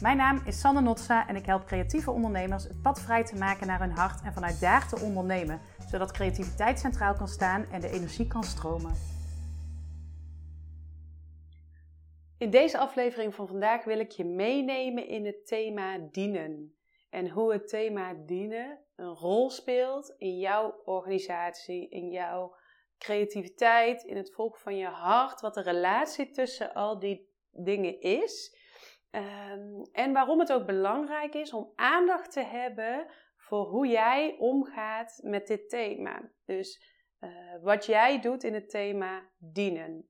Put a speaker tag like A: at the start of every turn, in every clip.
A: Mijn naam is Sanne Notsa en ik help creatieve ondernemers het pad vrij te maken naar hun hart en vanuit daar te ondernemen, zodat creativiteit centraal kan staan en de energie kan stromen. In deze aflevering van vandaag wil ik je meenemen in het thema dienen. En hoe het thema dienen een rol speelt in jouw organisatie, in jouw creativiteit, in het volgen van je hart, wat de relatie tussen al die dingen is. Ehm, en waarom het ook belangrijk is om aandacht te hebben voor hoe jij omgaat met dit thema. Dus uh, wat jij doet in het thema dienen.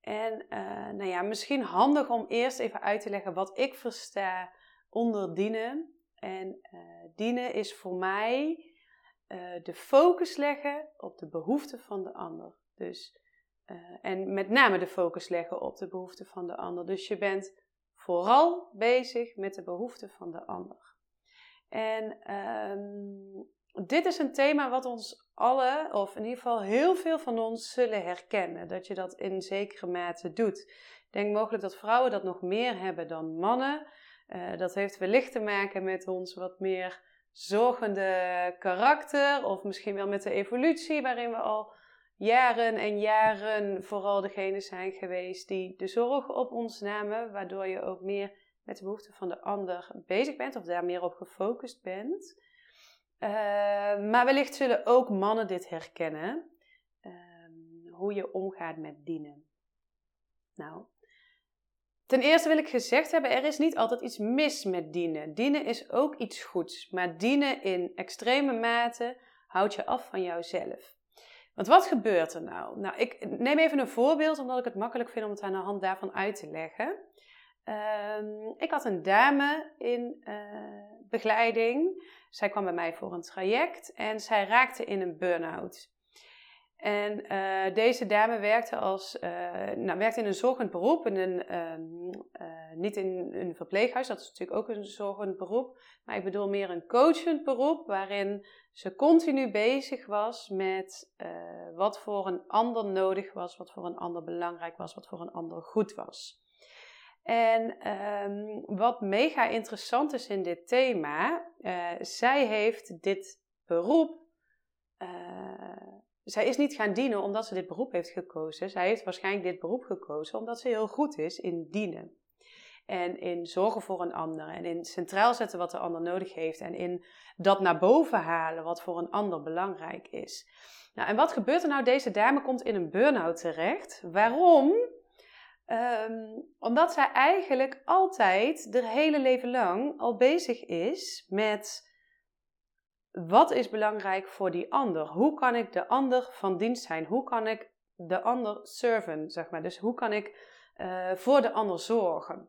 A: En uh, nou ja, misschien handig om eerst even uit te leggen wat ik versta onder dienen. En uh, dienen is voor mij de focus leggen op de behoeften van de ander. Dus, en met name de focus leggen op de behoeften van de ander. Dus je bent vooral bezig met de behoeften van de ander. En um, dit is een thema wat ons alle, of in ieder geval heel veel van ons, zullen herkennen. Dat je dat in zekere mate doet. Ik denk mogelijk dat vrouwen dat nog meer hebben dan mannen. Uh, dat heeft wellicht te maken met ons wat meer zorgende karakter, of misschien wel met de evolutie, waarin we al jaren en jaren vooral degene zijn geweest die de zorg op ons namen, waardoor je ook meer met de behoeften van de ander bezig bent of daar meer op gefocust bent. Uh, maar wellicht zullen ook mannen dit herkennen, uh, hoe je omgaat met dienen. Nou, ten eerste wil ik gezegd hebben, er is niet altijd iets mis met dienen. Dienen is ook iets goeds, maar dienen in extreme mate houdt je af van jouzelf. Want wat gebeurt er nou? Nou, ik neem even een voorbeeld, omdat ik het makkelijk vind om het aan de hand daarvan uit te leggen. Um, ik had een dame in uh, begeleiding. Zij kwam bij mij voor een traject en zij raakte in een burn-out. En uh, deze dame werkte, als, uh, nou, werkte in een zorgend beroep, in een, uh, niet in een verpleeghuis, dat is natuurlijk ook een zorgend beroep, maar ik bedoel meer een coachend beroep, waarin ze continu bezig was met wat voor een ander nodig was, wat voor een ander belangrijk was, wat voor een ander goed was. En um, wat mega interessant is in dit thema, zij heeft dit beroep zij is niet gaan dienen omdat ze dit beroep heeft gekozen. Zij heeft waarschijnlijk dit beroep gekozen omdat ze heel goed is in dienen. En in zorgen voor een ander. En in centraal zetten wat de ander nodig heeft. En in dat naar boven halen wat voor een ander belangrijk is. Nou, en wat gebeurt er nou? Deze dame komt in een burn-out terecht. Waarom? Um, omdat zij eigenlijk altijd, de hele leven lang, al bezig is met wat is belangrijk voor die ander? Hoe kan ik de ander van dienst zijn? Hoe kan ik de ander serven, zeg maar? Dus hoe kan ik uh, voor de ander zorgen?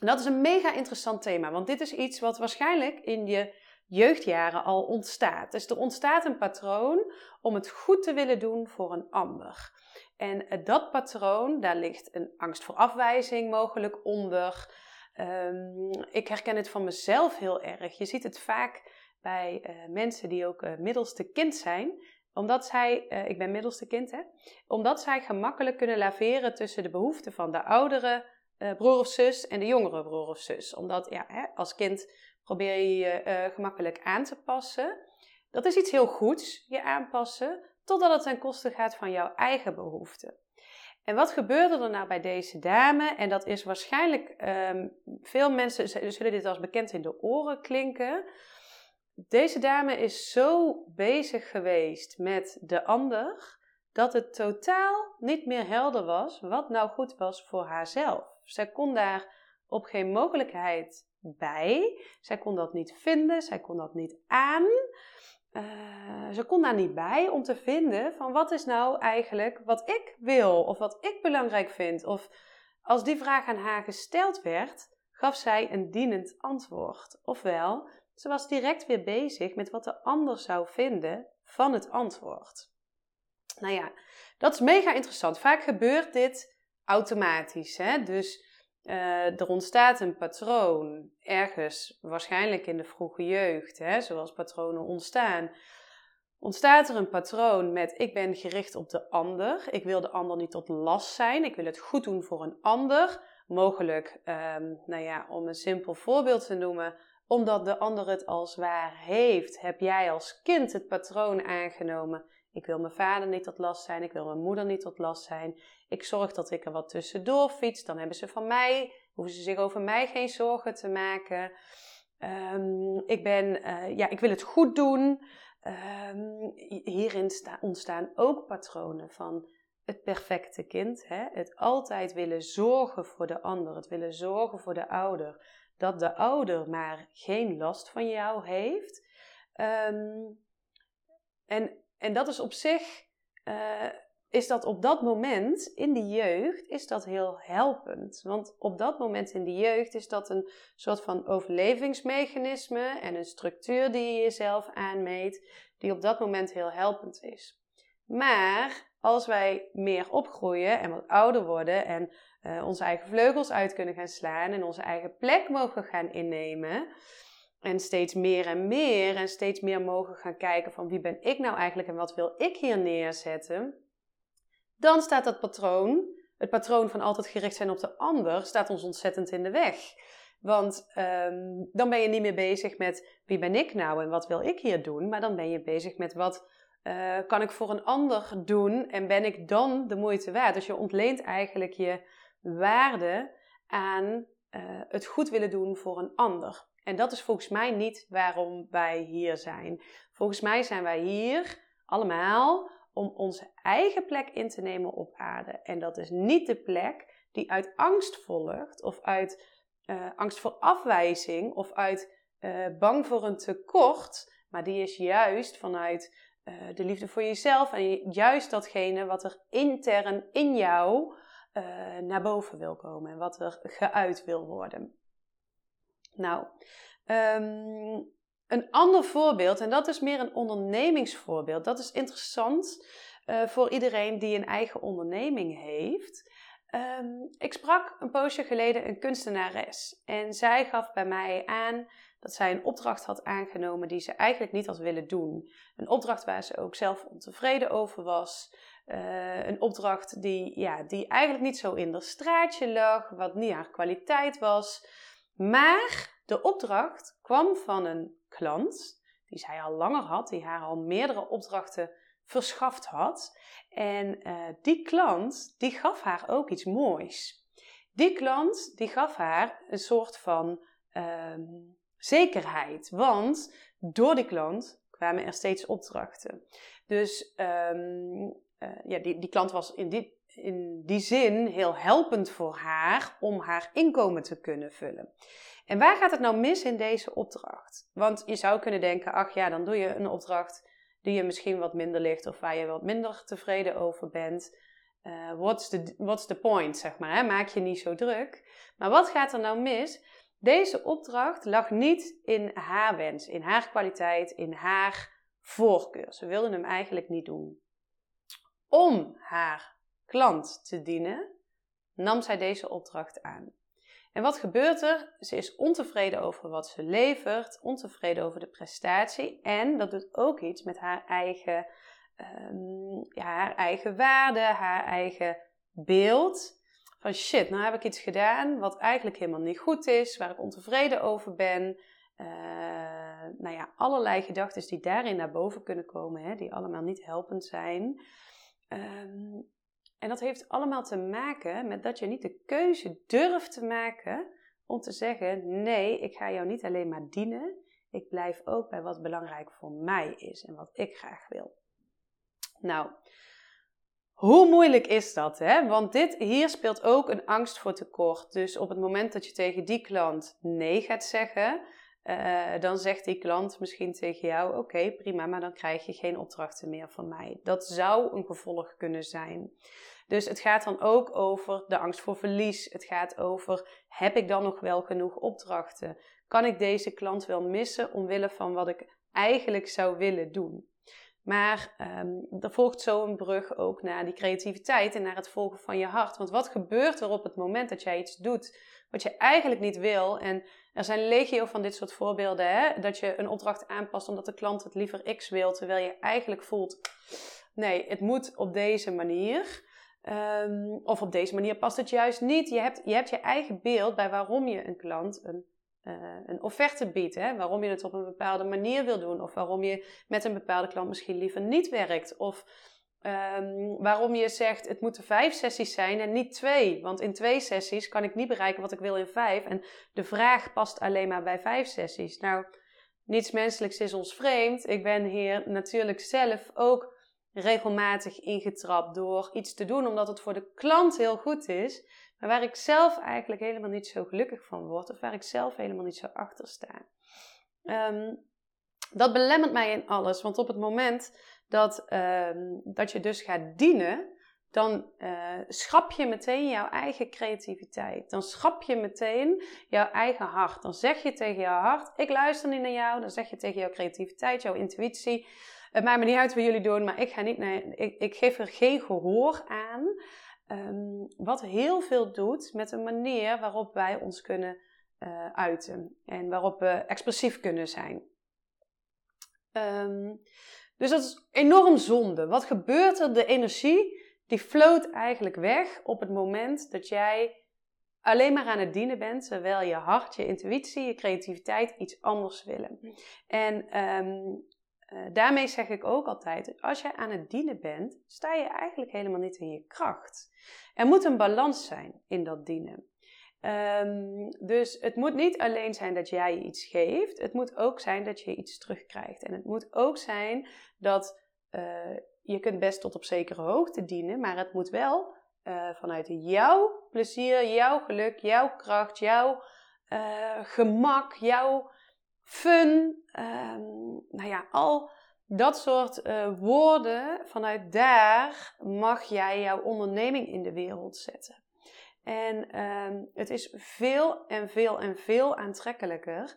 A: En dat is een mega interessant thema, want dit is iets wat waarschijnlijk in je jeugdjaren al ontstaat. Dus er ontstaat een patroon om het goed te willen doen voor een ander. En dat patroon, daar ligt een angst voor afwijzing mogelijk onder. Um, ik herken het van mezelf heel erg. Je ziet het vaak bij uh, mensen die ook uh, middelste kind zijn. Omdat zij, uh, ik ben middelste kind hè, omdat zij gemakkelijk kunnen laveren tussen de behoeften van de oudere broer of zus en de jongere broer of zus. Omdat ja, hè, als kind probeer je je gemakkelijk aan te passen. Dat is iets heel goeds, je aanpassen, totdat het ten koste gaat van jouw eigen behoeften. En wat gebeurde er nou bij deze dame? En dat is waarschijnlijk, um, veel mensen zullen dit als bekend in de oren klinken. Deze dame is zo bezig geweest met de ander dat het totaal niet meer helder was wat nou goed was voor haarzelf. Zij kon daar op geen mogelijkheid bij. Zij kon dat niet vinden, zij kon dat niet aan. Uh, ze kon daar niet bij om te vinden van wat is nou eigenlijk wat ik wil of wat ik belangrijk vind. Of als die vraag aan haar gesteld werd, gaf zij een dienend antwoord. Ofwel, ze was direct weer bezig met wat de ander zou vinden van het antwoord. Nou ja, dat is mega interessant. Vaak gebeurt dit automatisch. Hè? Dus uh, er ontstaat een patroon ergens, waarschijnlijk in de vroege jeugd, hè, zoals patronen ontstaan. ontstaat er een patroon met ik ben gericht op de ander. Ik wil de ander niet tot last zijn. Ik wil het goed doen voor een ander. Mogelijk, um, nou ja, om een simpel voorbeeld te noemen, omdat de ander het als waar heeft, heb jij als kind het patroon aangenomen. Ik wil mijn vader niet tot last zijn, ik wil mijn moeder niet tot last zijn. Ik zorg dat ik er wat tussendoor fiets, dan hebben ze van mij, hoeven ze zich over mij geen zorgen te maken. Um, ik, ben, uh, ja, ik wil het goed doen. Um, hierin ontstaan ook patronen van het perfecte kind. Hè? Het altijd willen zorgen voor de ander, het willen zorgen voor de ouder. Dat de ouder maar geen last van jou heeft. Um, en, en dat is op zich, uh, is dat op dat moment in de jeugd, is dat heel helpend. Want op dat moment in de jeugd is dat een soort van overlevingsmechanisme en een structuur die je jezelf aanmeet, die op dat moment heel helpend is. Maar als wij meer opgroeien en wat ouder worden en uh, onze eigen vleugels uit kunnen gaan slaan en onze eigen plek mogen gaan innemen. En steeds meer en meer en steeds meer mogen gaan kijken van wie ben ik nou eigenlijk en wat wil ik hier neerzetten. Dan staat dat patroon, het patroon van altijd gericht zijn op de ander, staat ons ontzettend in de weg. Want um, dan ben je niet meer bezig met wie ben ik nou en wat wil ik hier doen, maar dan ben je bezig met wat uh, kan ik voor een ander doen en ben ik dan de moeite waard. Dus je ontleent eigenlijk je waarde aan uh, het goed willen doen voor een ander. En dat is volgens mij niet waarom wij hier zijn. Volgens mij zijn wij hier allemaal om onze eigen plek in te nemen op aarde. En dat is niet de plek die uit angst volgt of uit uh, angst voor afwijzing of uit bang voor een tekort, maar die is juist vanuit uh, de liefde voor jezelf en juist datgene wat er intern in jou naar boven wil komen en wat er geuit wil worden. Nou, um, een ander voorbeeld, en dat is meer een ondernemingsvoorbeeld, dat is interessant uh, voor iedereen die een eigen onderneming heeft. Um, ik sprak een poosje geleden een kunstenares en zij gaf bij mij aan dat zij een opdracht had aangenomen die ze eigenlijk niet had willen doen. Een opdracht waar ze ook zelf ontevreden over was. Uh, een opdracht die, ja, die eigenlijk niet zo in de straatje lag, wat niet haar kwaliteit was. Maar de opdracht kwam van een klant die zij al langer had, die haar al meerdere opdrachten verschaft had. En uh, die klant, die gaf haar ook iets moois. Die klant, die gaf haar een soort van uh, zekerheid. Want door die klant kwamen er steeds opdrachten. Dus um, uh, ja, die, die klant was in die, in die zin heel helpend voor haar om haar inkomen te kunnen vullen. En waar gaat het nou mis in deze opdracht? Want je zou kunnen denken, ach ja, dan doe je een opdracht die je misschien wat minder ligt of waar je wat minder tevreden over bent. Uh, what's, the, what's the point, zeg maar. Hè? Maak je niet zo druk. Maar wat gaat er nou mis? Deze opdracht lag niet in haar wens, in haar kwaliteit, in haar voorkeur. Ze wilde hem eigenlijk niet doen. Om haar klant te dienen, nam zij deze opdracht aan. En wat gebeurt er? Ze is ontevreden over wat ze levert, ontevreden over de prestatie en dat doet ook iets met haar eigen, um, ja, haar eigen waarde, haar eigen beeld. Van shit, nou heb ik iets gedaan wat eigenlijk helemaal niet goed is, waar ik ontevreden over ben. Uh, nou ja, allerlei gedachten die daarin naar boven kunnen komen, hè, die allemaal niet helpend zijn. Um, en dat heeft allemaal te maken met dat je niet de keuze durft te maken om te zeggen: nee, ik ga jou niet alleen maar dienen. Ik blijf ook bij wat belangrijk voor mij is en wat ik graag wil. Nou, hoe moeilijk is dat, hè? Want dit, hier speelt ook een angst voor tekort. Dus op het moment dat je tegen die klant nee gaat zeggen, uh, dan zegt die klant misschien tegen jou: Oké, prima, maar dan krijg je geen opdrachten meer van mij. Dat zou een gevolg kunnen zijn. Dus het gaat dan ook over de angst voor verlies. Het gaat over: heb ik dan nog wel genoeg opdrachten? Kan ik deze klant wel missen omwille van wat ik eigenlijk zou willen doen? Maar um, er volgt zo een brug ook naar die creativiteit en naar het volgen van je hart. Want wat gebeurt er op het moment dat jij iets doet wat je eigenlijk niet wil? En er zijn legio van dit soort voorbeelden, hè? dat je een opdracht aanpast omdat de klant het liever X wil, terwijl je eigenlijk voelt, nee, het moet op deze manier. Um, of op deze manier past het juist niet. Je hebt, je hebt je eigen beeld bij waarom je een klant een uh, een offerte biedt. Hè? Waarom je het op een bepaalde manier wil doen. Of waarom je met een bepaalde klant misschien liever niet werkt. Of um, waarom je zegt het moeten vijf sessies zijn en niet twee. Want in twee sessies kan ik niet bereiken wat ik wil in vijf. En de vraag past alleen maar bij vijf sessies. Nou, niets menselijks is ons vreemd. Ik ben hier natuurlijk zelf ook regelmatig ingetrapt door iets te doen omdat het voor de klant heel goed is. Maar waar ik zelf eigenlijk helemaal niet zo gelukkig van word, of waar ik zelf helemaal niet zo achter sta. Um, dat belemmert mij in alles, want op het moment dat, um, dat je dus gaat dienen, dan uh, schrap je meteen jouw eigen creativiteit. Dan schrap je meteen jouw eigen hart. Dan zeg je tegen jouw hart: Ik luister niet naar jou. Dan zeg je tegen jouw creativiteit, jouw intuïtie: Het maakt me niet uit wat jullie doen, maar ik, ga niet naar, ik, ik geef er geen gehoor aan. Um, wat heel veel doet met de manier waarop wij ons kunnen uh, uiten en waarop we expressief kunnen zijn. Um, dus dat is enorm zonde. Wat gebeurt er? De energie die floot eigenlijk weg op het moment dat jij alleen maar aan het dienen bent, terwijl je hart, je intuïtie, je creativiteit iets anders willen. En um, uh, daarmee zeg ik ook altijd, als je aan het dienen bent, sta je eigenlijk helemaal niet in je kracht. Er moet een balans zijn in dat dienen. Um, dus het moet niet alleen zijn dat jij iets geeft, het moet ook zijn dat je iets terugkrijgt. En het moet ook zijn dat uh, je kunt best tot op zekere hoogte dienen, maar het moet wel uh, vanuit jouw plezier, jouw geluk, jouw kracht, jouw gemak, jouw fun, um, nou ja, al dat soort uh, woorden, vanuit daar mag jij jouw onderneming in de wereld zetten. En um, het is veel en veel en veel aantrekkelijker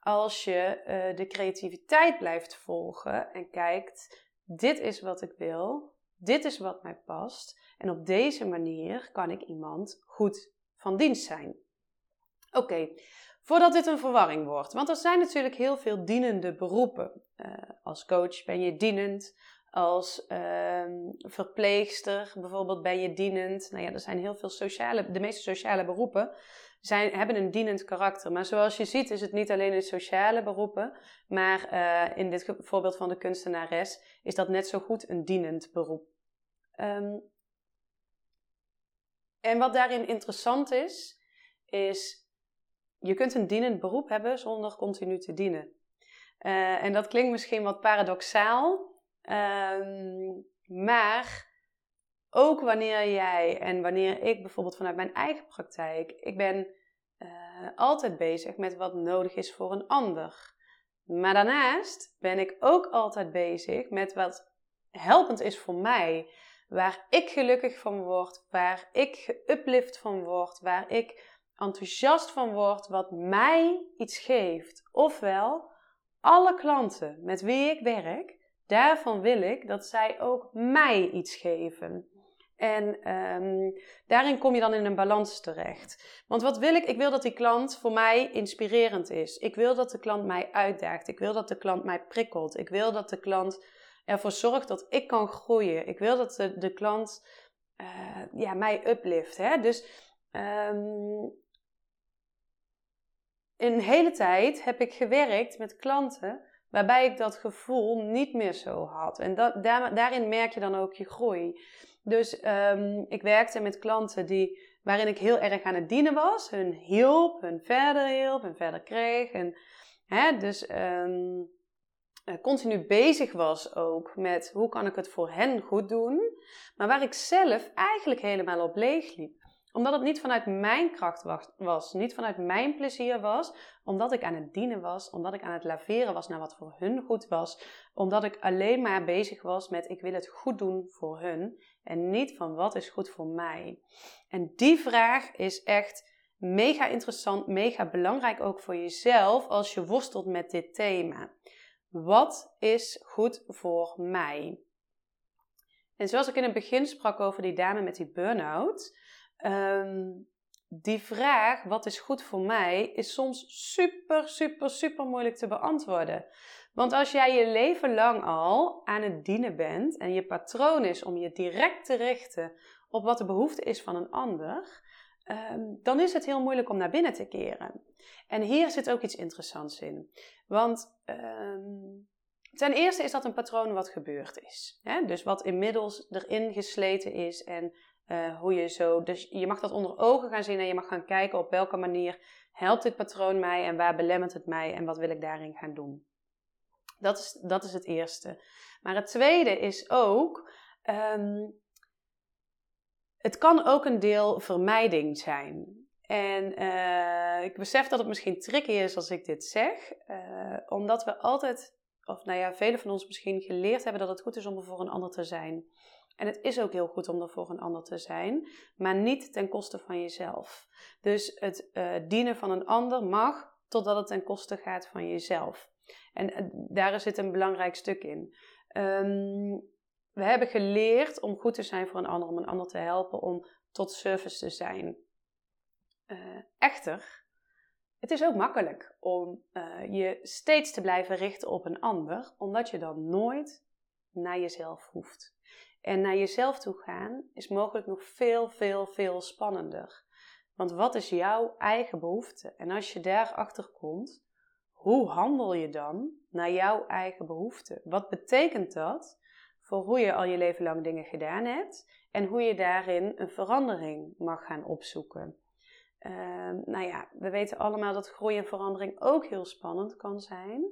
A: als je uh, de creativiteit blijft volgen en kijkt: dit is wat ik wil, dit is wat mij past. En op deze manier kan ik iemand goed van dienst zijn. Oké. Voordat dit een verwarring wordt. Want er zijn natuurlijk heel veel dienende beroepen. Uh, als coach ben je dienend. Als uh, verpleegster bijvoorbeeld ben je dienend. Nou ja, er zijn heel veel sociale, de meeste sociale beroepen zijn, hebben een dienend karakter. Maar zoals je ziet is het niet alleen in sociale beroepen. Maar uh, in dit voorbeeld van de kunstenares is dat net zo goed een dienend beroep. Um, en wat daarin interessant is, is je kunt een dienend beroep hebben zonder continu te dienen. Uh, en dat klinkt misschien wat paradoxaal, um, maar ook wanneer jij en wanneer ik bijvoorbeeld vanuit mijn eigen praktijk, ik ben uh, altijd bezig met wat nodig is voor een ander. Maar daarnaast ben ik ook altijd bezig met wat helpend is voor mij. Waar ik gelukkig van word, waar ik geuplift van word, waar ik enthousiast van word wat mij iets geeft. Ofwel, alle klanten met wie ik werk, daarvan wil ik dat zij ook mij iets geven. En um, daarin kom je dan in een balans terecht. Want wat wil ik? Ik wil dat die klant voor mij inspirerend is. Ik wil dat de klant mij uitdaagt. Ik wil dat de klant mij prikkelt. Ik wil dat de klant ervoor zorgt dat ik kan groeien. Ik wil dat de, de klant uh, ja, mij uplift. Hè? Dus um, een hele tijd heb ik gewerkt met klanten waarbij ik dat gevoel niet meer zo had. En dat, daar, daarin merk je dan ook je groei. Dus um, ik werkte met klanten die, waarin ik heel erg aan het dienen was. Hun hielp, hun verder hielp, hun verder kreeg. En, hè, dus um, continu bezig was ook met hoe kan ik het voor hen goed doen. Maar waar ik zelf eigenlijk helemaal op leeg liep omdat het niet vanuit mijn kracht was, niet vanuit mijn plezier was, omdat ik aan het dienen was, omdat ik aan het laveren was naar wat voor hun goed was, omdat ik alleen maar bezig was met ik wil het goed doen voor hun en niet van wat is goed voor mij. En die vraag is echt mega interessant, mega belangrijk ook voor jezelf als je worstelt met dit thema. Wat is goed voor mij? En zoals ik in het begin sprak over die dame met die burn-out, ehm, die vraag, wat is goed voor mij, is soms super, super, super moeilijk te beantwoorden. Want als jij je leven lang al aan het dienen bent en je patroon is om je direct te richten op wat de behoefte is van een ander, ehm, dan is het heel moeilijk om naar binnen te keren. En hier zit ook iets interessants in. Want ehm, ten eerste is dat een patroon wat gebeurd is. Hè? Dus wat inmiddels erin gesleten is en uh, hoe je zo. Dus je mag dat onder ogen gaan zien en je mag gaan kijken op welke manier helpt dit patroon mij en waar belemmert het mij en wat wil ik daarin gaan doen. Dat is, dat is het eerste. Maar het tweede is ook. Um, het kan ook een deel vermijding zijn. En uh, ik besef dat het misschien tricky is als ik dit zeg, uh, omdat we altijd, of nou ja, velen van ons misschien geleerd hebben dat het goed is om er voor een ander te zijn. En het is ook heel goed om er voor een ander te zijn, maar niet ten koste van jezelf. Dus het uh, dienen van een ander mag totdat het ten koste gaat van jezelf. En daar zit een belangrijk stuk in. Um, we hebben geleerd om goed te zijn voor een ander, om een ander te helpen, om tot service te zijn. Uh, echter, het is ook makkelijk om je steeds te blijven richten op een ander, omdat je dan nooit naar jezelf hoeft. En naar jezelf toe gaan is mogelijk nog veel, veel, veel spannender. Want wat is jouw eigen behoefte? En als je daarachter komt, hoe handel je dan naar jouw eigen behoefte? Wat betekent dat voor hoe je al je leven lang dingen gedaan hebt en hoe je daarin een verandering mag gaan opzoeken? Uh, nou ja, we weten allemaal dat groei en verandering ook heel spannend kan zijn.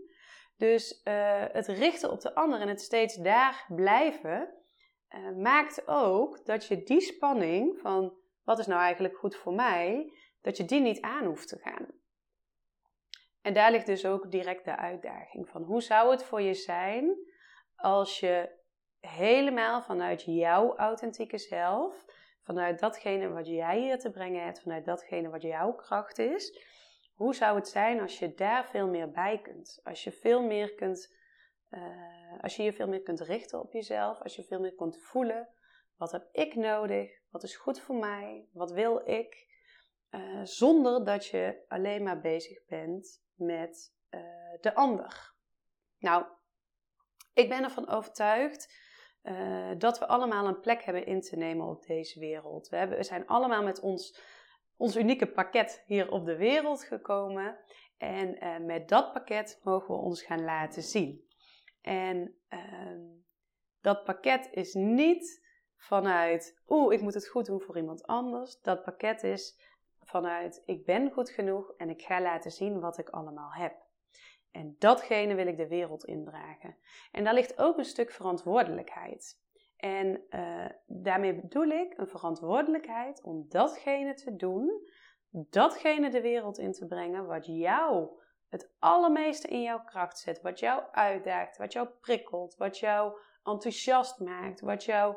A: Dus uh, het richten op de ander en het steeds daar blijven, uh, maakt ook dat je die spanning van wat is nou eigenlijk goed voor mij, dat je die niet aan hoeft te gaan. En daar ligt dus ook direct de uitdaging van hoe zou het voor je zijn als je helemaal vanuit jouw authentieke zelf, vanuit datgene wat jij hier te brengen hebt, vanuit datgene wat jouw kracht is, hoe zou het zijn als je daar veel meer bij kunt? Als je veel meer kunt, uh, als je je veel meer kunt richten op jezelf, als je veel meer kunt voelen, wat heb ik nodig? Wat is goed voor mij? Wat wil ik? Uh, zonder dat je alleen maar bezig bent met uh, de ander. Nou, ik ben ervan overtuigd dat we allemaal een plek hebben in te nemen op deze wereld. We, hebben, we zijn allemaal met ons, ons unieke pakket hier op de wereld gekomen. En met dat pakket mogen we ons gaan laten zien. En uh, dat pakket is niet vanuit, oeh, ik moet het goed doen voor iemand anders. Dat pakket is vanuit, ik ben goed genoeg en ik ga laten zien wat ik allemaal heb. En datgene wil ik de wereld indragen. En daar ligt ook een stuk verantwoordelijkheid. En uh, daarmee bedoel ik een verantwoordelijkheid om datgene te doen, datgene de wereld in te brengen wat jou het allermeeste in jouw kracht zet, wat jou uitdaagt, wat jou prikkelt, wat jou enthousiast maakt, wat jou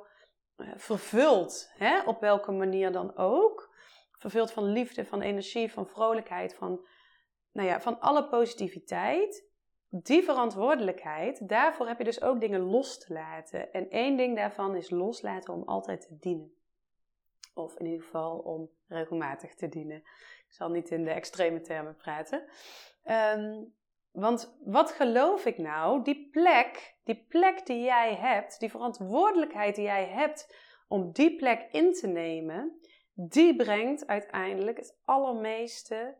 A: uh, vervult, hè? op welke manier dan ook. Vervult van liefde, van energie, van vrolijkheid, van nou ja, van alle positiviteit, die verantwoordelijkheid, daarvoor heb je dus ook dingen los te laten. En één ding daarvan is loslaten om altijd te dienen. Of in ieder geval om regelmatig te dienen. Ik zal niet in de extreme termen praten. Um, want wat geloof ik nou? Die plek, die plek die jij hebt, die verantwoordelijkheid die jij hebt om die plek in te nemen, die brengt uiteindelijk het allermeeste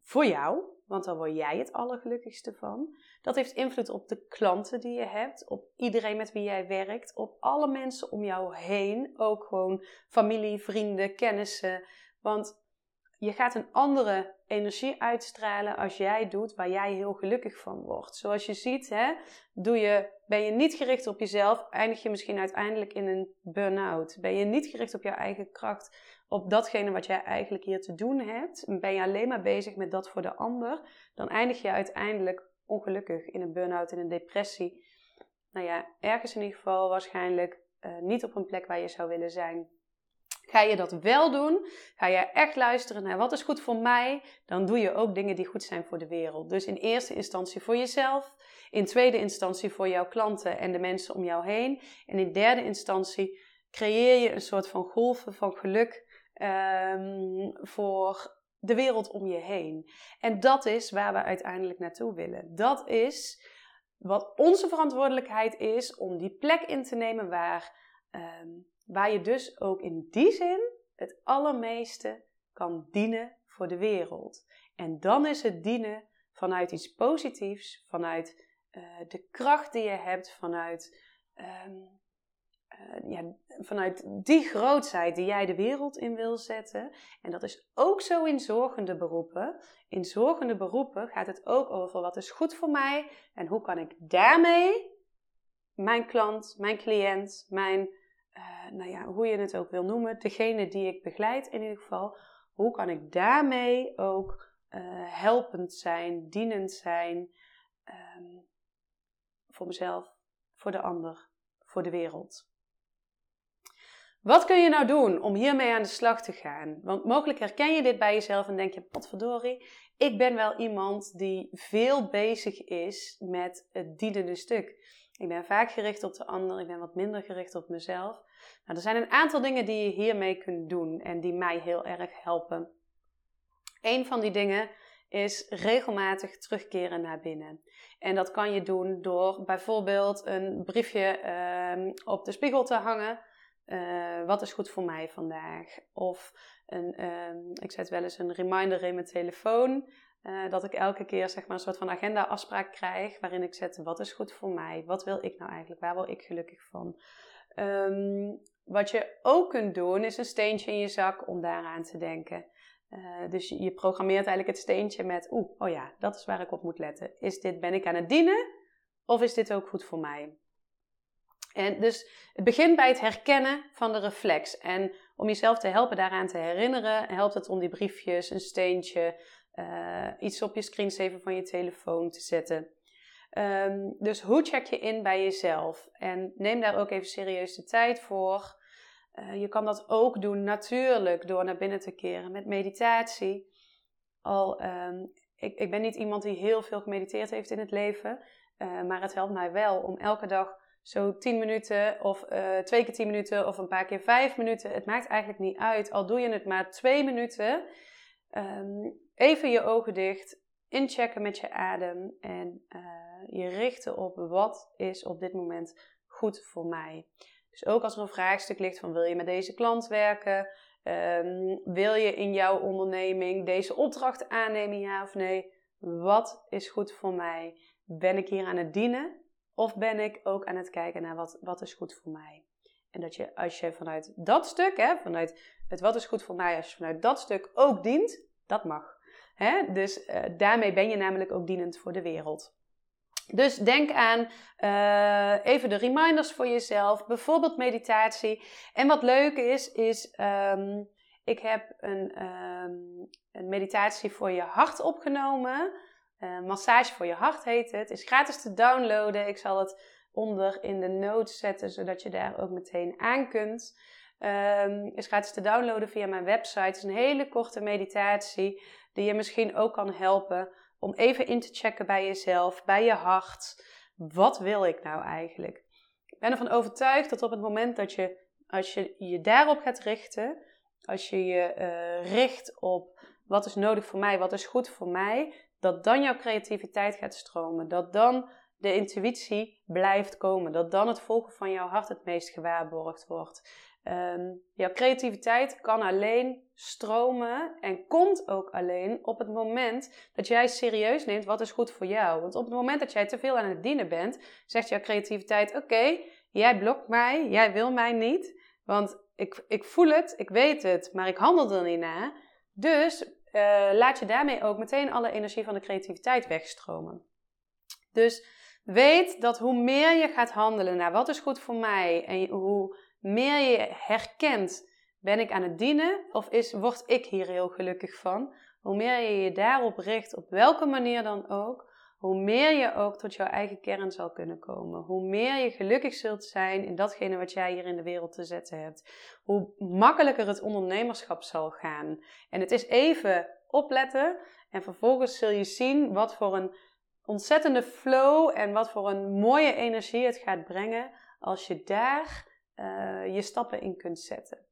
A: voor jou want dan word jij het allergelukkigste van. Dat heeft invloed op de klanten die je hebt, op iedereen met wie jij werkt, op alle mensen om jou heen, ook gewoon familie, vrienden, kennissen. Want je gaat een andere energie uitstralen als jij doet waar jij heel gelukkig van wordt. Zoals je ziet, hè, doe je, ben je niet gericht op jezelf, eindig je misschien uiteindelijk in een burn-out. Ben je niet gericht op jouw eigen kracht, op datgene wat jij eigenlijk hier te doen hebt, ben je alleen maar bezig met dat voor de ander, dan eindig je uiteindelijk ongelukkig in een burn-out, in een depressie. Nou ja, ergens in ieder geval waarschijnlijk uh, niet op een plek waar je zou willen zijn. Ga je dat wel doen? Ga je echt luisteren naar wat is goed voor mij? Dan doe je ook dingen die goed zijn voor de wereld. Dus in eerste instantie voor jezelf. In tweede instantie voor jouw klanten en de mensen om jou heen. En in derde instantie creëer je een soort van golven van geluk um, voor de wereld om je heen. En dat is waar we uiteindelijk naartoe willen. Dat is wat onze verantwoordelijkheid is om die plek in te nemen waar, um, waar je dus ook in die zin het allermeeste kan dienen voor de wereld. En dan is het dienen vanuit iets positiefs, vanuit uh, de kracht die je hebt, vanuit um, uh, ja, vanuit die grootheid die jij de wereld in wil zetten. En dat is ook zo in zorgende beroepen. In zorgende beroepen gaat het ook over wat is goed voor mij en hoe kan ik daarmee mijn klant, mijn cliënt, mijn, uh, nou ja, hoe je het ook wil noemen, degene die ik begeleid in ieder geval, hoe kan ik daarmee ook uh, helpend zijn, dienend zijn um, voor mezelf, voor de ander, voor de wereld. Wat kun je nou doen om hiermee aan de slag te gaan? Want mogelijk herken je dit bij jezelf en denk je, potverdorie, ik ben wel iemand die veel bezig is met het dienende stuk. Ik ben vaak gericht op de ander, ik ben wat minder gericht op mezelf. Nou, er zijn een aantal dingen die je hiermee kunt doen en die mij heel erg helpen. Een van die dingen is regelmatig terugkeren naar binnen. En dat kan je doen door bijvoorbeeld een briefje uh, op de spiegel te hangen uh, wat is goed voor mij vandaag? Of een, uh, ik zet wel eens een reminder in mijn telefoon. Uh, dat ik elke keer zeg maar, een soort van agenda-afspraak krijg. Waarin ik zet wat is goed voor mij? Wat wil ik nou eigenlijk? Waar word ik gelukkig van? Um, wat je ook kunt doen is een steentje in je zak om daaraan te denken. Uh, dus je programmeert eigenlijk het steentje met, oeh, oh ja, dat is waar ik op moet letten. Is dit, ben ik aan het dienen? Of is dit ook goed voor mij? En dus het begint bij het herkennen van de reflex. En om jezelf te helpen daaraan te herinneren, helpt het om die briefjes, een steentje, uh, iets op je screensaver van je telefoon te zetten. Um, dus hoe check je in bij jezelf? En neem daar ook even serieus de tijd voor. Uh, je kan dat ook doen natuurlijk door naar binnen te keren met meditatie. Al, um, ik, ik ben niet iemand die heel veel gemediteerd heeft in het leven, uh, maar het helpt mij wel om elke dag zo 10 minuten of twee keer 10 minuten of een paar keer 5 minuten. Het maakt eigenlijk niet uit. Al doe je het maar 2 minuten. Um, even je ogen dicht. Inchecken met je adem. En uh, je richten op wat is op dit moment goed voor mij. Dus ook als er een vraagstuk ligt van wil je met deze klant werken? Um, wil je in jouw onderneming deze opdracht aannemen, ja of nee? Wat is goed voor mij? Ben ik hier aan het dienen? Of ben ik ook aan het kijken naar wat, wat is goed voor mij? En dat je, als je vanuit dat stuk, hè, vanuit het wat is goed voor mij, als je vanuit dat stuk ook dient, dat mag. Hè? Dus uh, daarmee ben je namelijk ook dienend voor de wereld. Dus denk aan uh, even de reminders voor jezelf, bijvoorbeeld meditatie. En wat leuk is, is um, ik heb een, um, een meditatie voor je hart opgenomen. Uh, massage voor je hart heet het. Is gratis te downloaden. Ik zal het onder in de notes zetten, zodat je daar ook meteen aan kunt. Um, is gratis te downloaden via mijn website. Het is een hele korte meditatie die je misschien ook kan helpen om even in te checken bij jezelf, bij je hart. Wat wil ik nou eigenlijk? Ik ben ervan overtuigd dat op het moment dat je, als je je daarop gaat richten, als je je uh, richt op wat is nodig voor mij, wat is goed voor mij, dat dan jouw creativiteit gaat stromen. Dat dan de intuïtie blijft komen. Dat dan het volgen van jouw hart het meest gewaarborgd wordt. Um, jouw creativiteit kan alleen stromen en komt ook alleen op het moment dat jij serieus neemt wat is goed voor jou. Want op het moment dat jij te veel aan het dienen bent, zegt jouw creativiteit: Oké, jij blokt mij, jij wil mij niet. Want ik, ik voel het, ik weet het, maar ik handel er niet naar. Dus uh, laat je daarmee ook meteen alle energie van de creativiteit wegstromen. Dus weet dat hoe meer je gaat handelen naar wat is goed voor mij en hoe meer je herkent, ben ik aan het dienen of is, word ik hier heel gelukkig van? Hoe meer je je daarop richt, op welke manier dan ook, hoe meer je ook tot jouw eigen kern zal kunnen komen. Hoe meer je gelukkig zult zijn in datgene wat jij hier in de wereld te zetten hebt. Hoe makkelijker het ondernemerschap zal gaan. En het is even opletten en vervolgens zul je zien wat voor een ontzettende flow en wat voor een mooie energie het gaat brengen als je daar uh, je stappen in kunt zetten.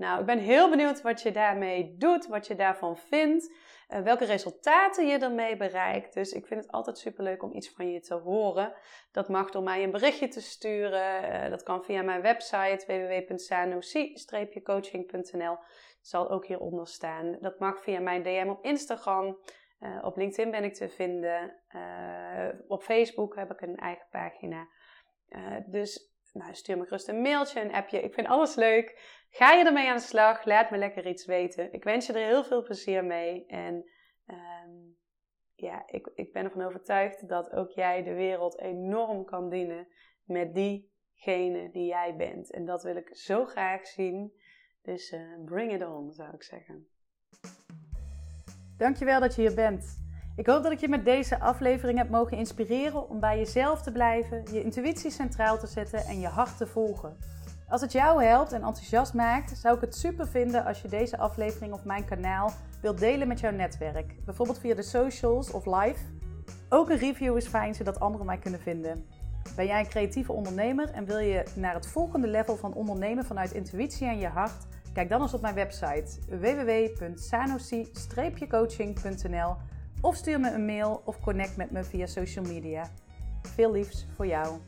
A: Nou, ik ben heel benieuwd wat je daarmee doet, wat je daarvan vindt, uh, welke resultaten je ermee bereikt. Dus ik vind het altijd superleuk om iets van je te horen. Dat mag door mij een berichtje te sturen. Uh, dat kan via mijn website www.sanosi-coaching.nl. Zal ook hieronder staan. Dat mag via mijn DM op Instagram. Op LinkedIn ben ik te vinden. op Facebook heb ik een eigen pagina. dus nou, stuur me gerust een mailtje, een appje. Ik vind alles leuk. Ga je ermee aan de slag? Laat me lekker iets weten. Ik wens je er heel veel plezier mee. En um, ja, ik, ik ben ervan overtuigd dat ook jij de wereld enorm kan dienen met diegene die jij bent. En dat wil ik zo graag zien. Dus uh, bring it on, zou ik zeggen. Dankjewel dat je hier bent. Ik hoop dat ik je met deze aflevering heb mogen inspireren om bij jezelf te blijven, je intuïtie centraal te zetten en je hart te volgen. Als het jou helpt en enthousiast maakt, zou ik het super vinden als je deze aflevering op mijn kanaal wilt delen met jouw netwerk. Bijvoorbeeld via de socials of live. Ook een review is fijn zodat anderen mij kunnen vinden. Ben jij een creatieve ondernemer en wil je naar het volgende level van ondernemen vanuit intuïtie en je hart? Kijk dan eens op mijn website www.sanosi-coaching.nl of stuur me een mail of connect met me via social media. Veel liefs voor jou.